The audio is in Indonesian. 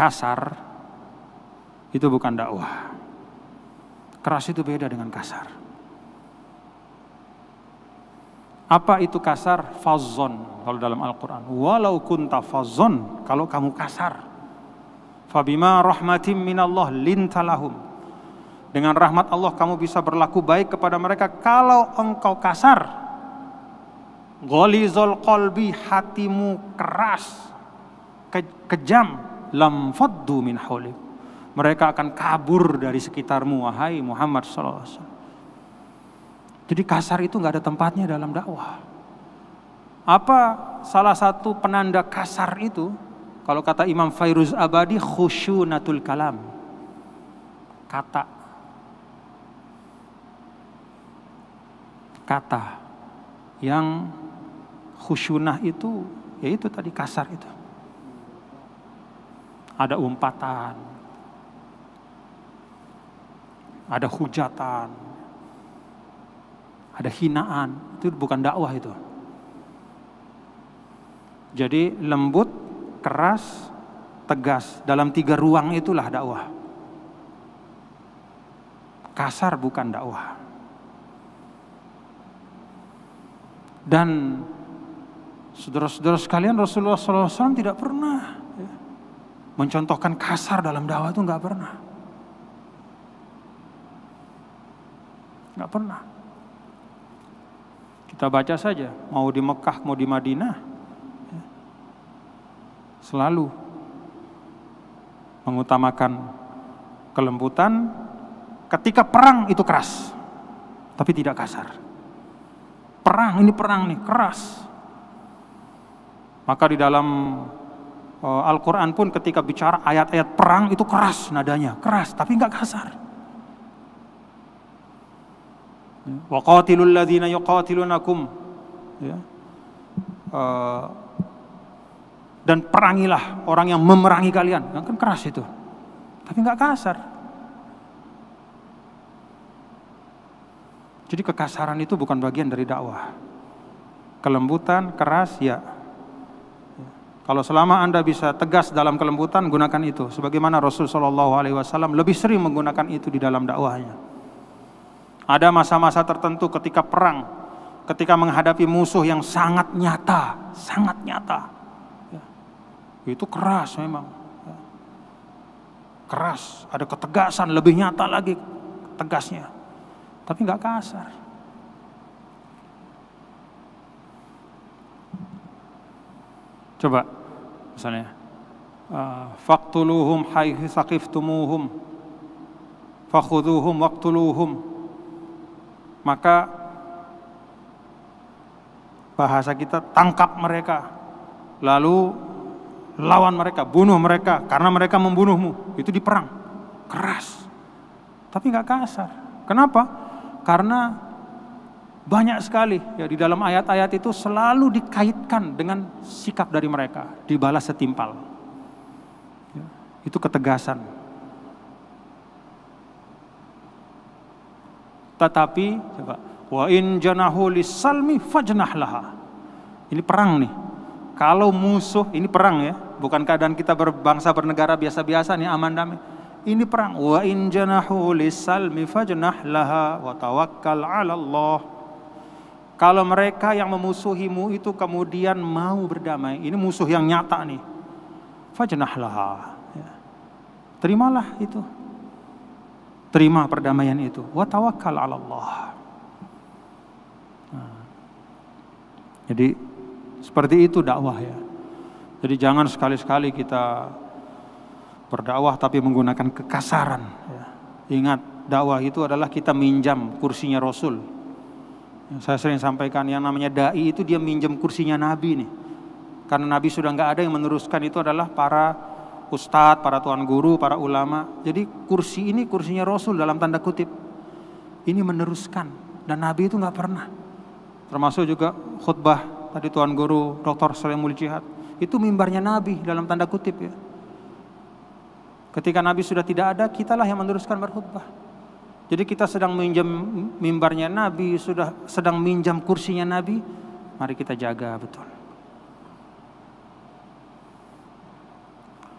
kasar itu bukan dakwah. Keras itu beda dengan kasar. Apa itu kasar? Fazon kalau dalam Al-Quran. Walau kunta fazon kalau kamu kasar. Fabima rahmatim minallah lintalahum. Dengan rahmat Allah kamu bisa berlaku baik kepada mereka kalau engkau kasar. Gholizol kolbi hatimu keras. Ke, kejam. Lam faddu min haulik. Mereka akan kabur dari sekitarmu wahai Muhammad sallallahu. Jadi kasar itu nggak ada tempatnya dalam dakwah. Apa salah satu penanda kasar itu? Kalau kata Imam Fairuz Abadi khusyunatul kalam. Kata. Kata yang khusyunah itu yaitu tadi kasar itu. Ada umpatan. Ada hujatan, ada hinaan, itu bukan dakwah itu. Jadi lembut, keras, tegas dalam tiga ruang itulah dakwah. Kasar bukan dakwah. Dan saudara-saudara sekalian Rasulullah SAW tidak pernah mencontohkan kasar dalam dakwah itu nggak pernah. Nggak pernah. Kita baca saja, mau di Mekah, mau di Madinah, ya. selalu mengutamakan kelembutan. Ketika perang itu keras, tapi tidak kasar. Perang ini perang nih keras. Maka di dalam Al-Quran pun ketika bicara ayat-ayat perang itu keras nadanya, keras tapi nggak kasar. Wa qatilul ladzina yuqatilunakum ya. Uh, dan perangilah orang yang memerangi kalian. Kan keras itu. Tapi nggak kasar. Jadi kekasaran itu bukan bagian dari dakwah. Kelembutan, keras, ya. Kalau selama Anda bisa tegas dalam kelembutan, gunakan itu. Sebagaimana Rasul Shallallahu Alaihi Wasallam lebih sering menggunakan itu di dalam dakwahnya. Ada masa-masa tertentu ketika perang, ketika menghadapi musuh yang sangat nyata, sangat nyata. Ya. Itu keras memang. Ya. Keras, ada ketegasan, lebih nyata lagi tegasnya. Tapi nggak kasar. Coba misalnya faktuluhum haitsu saqiftumuhum fakhuduhum waqtuluhum. Maka bahasa kita tangkap mereka lalu lawan mereka bunuh mereka karena mereka membunuhmu. Itu di perang. Keras. Tapi nggak kasar. Kenapa? Karena banyak sekali ya di dalam ayat-ayat itu selalu dikaitkan dengan sikap dari mereka dibalas setimpal. Ya, itu ketegasan. Tetapi coba wa in janahu lisalmi fajnah laha. Ini perang nih. Kalau musuh ini perang ya. Bukan keadaan kita berbangsa bernegara biasa-biasa nih aman damai. Ini perang. Wa in janahu lisalmi fajnah laha wa tawakkal 'ala Allah kalau mereka yang memusuhimu itu kemudian mau berdamai ini musuh yang nyata nih fajnah laha ya. terimalah itu terima perdamaian itu wa tawakkal 'ala Allah nah. jadi seperti itu dakwah ya jadi jangan sekali-sekali kita berdakwah tapi menggunakan kekasaran. Ya. Ingat, dakwah itu adalah kita minjam kursinya Rasul. Saya sering sampaikan yang namanya dai itu dia minjam kursinya Nabi nih. Karena Nabi sudah nggak ada yang meneruskan itu adalah para ustadz, para tuan guru, para ulama. Jadi kursi ini kursinya Rasul dalam tanda kutip. Ini meneruskan dan Nabi itu nggak pernah. Termasuk juga khutbah tadi tuan guru Dr. Salimul Jihad. Itu mimbarnya Nabi dalam tanda kutip ya. Ketika Nabi sudah tidak ada, kitalah yang meneruskan berkhutbah. Jadi kita sedang minjam mimbarnya Nabi, sudah sedang minjam kursinya Nabi, mari kita jaga betul.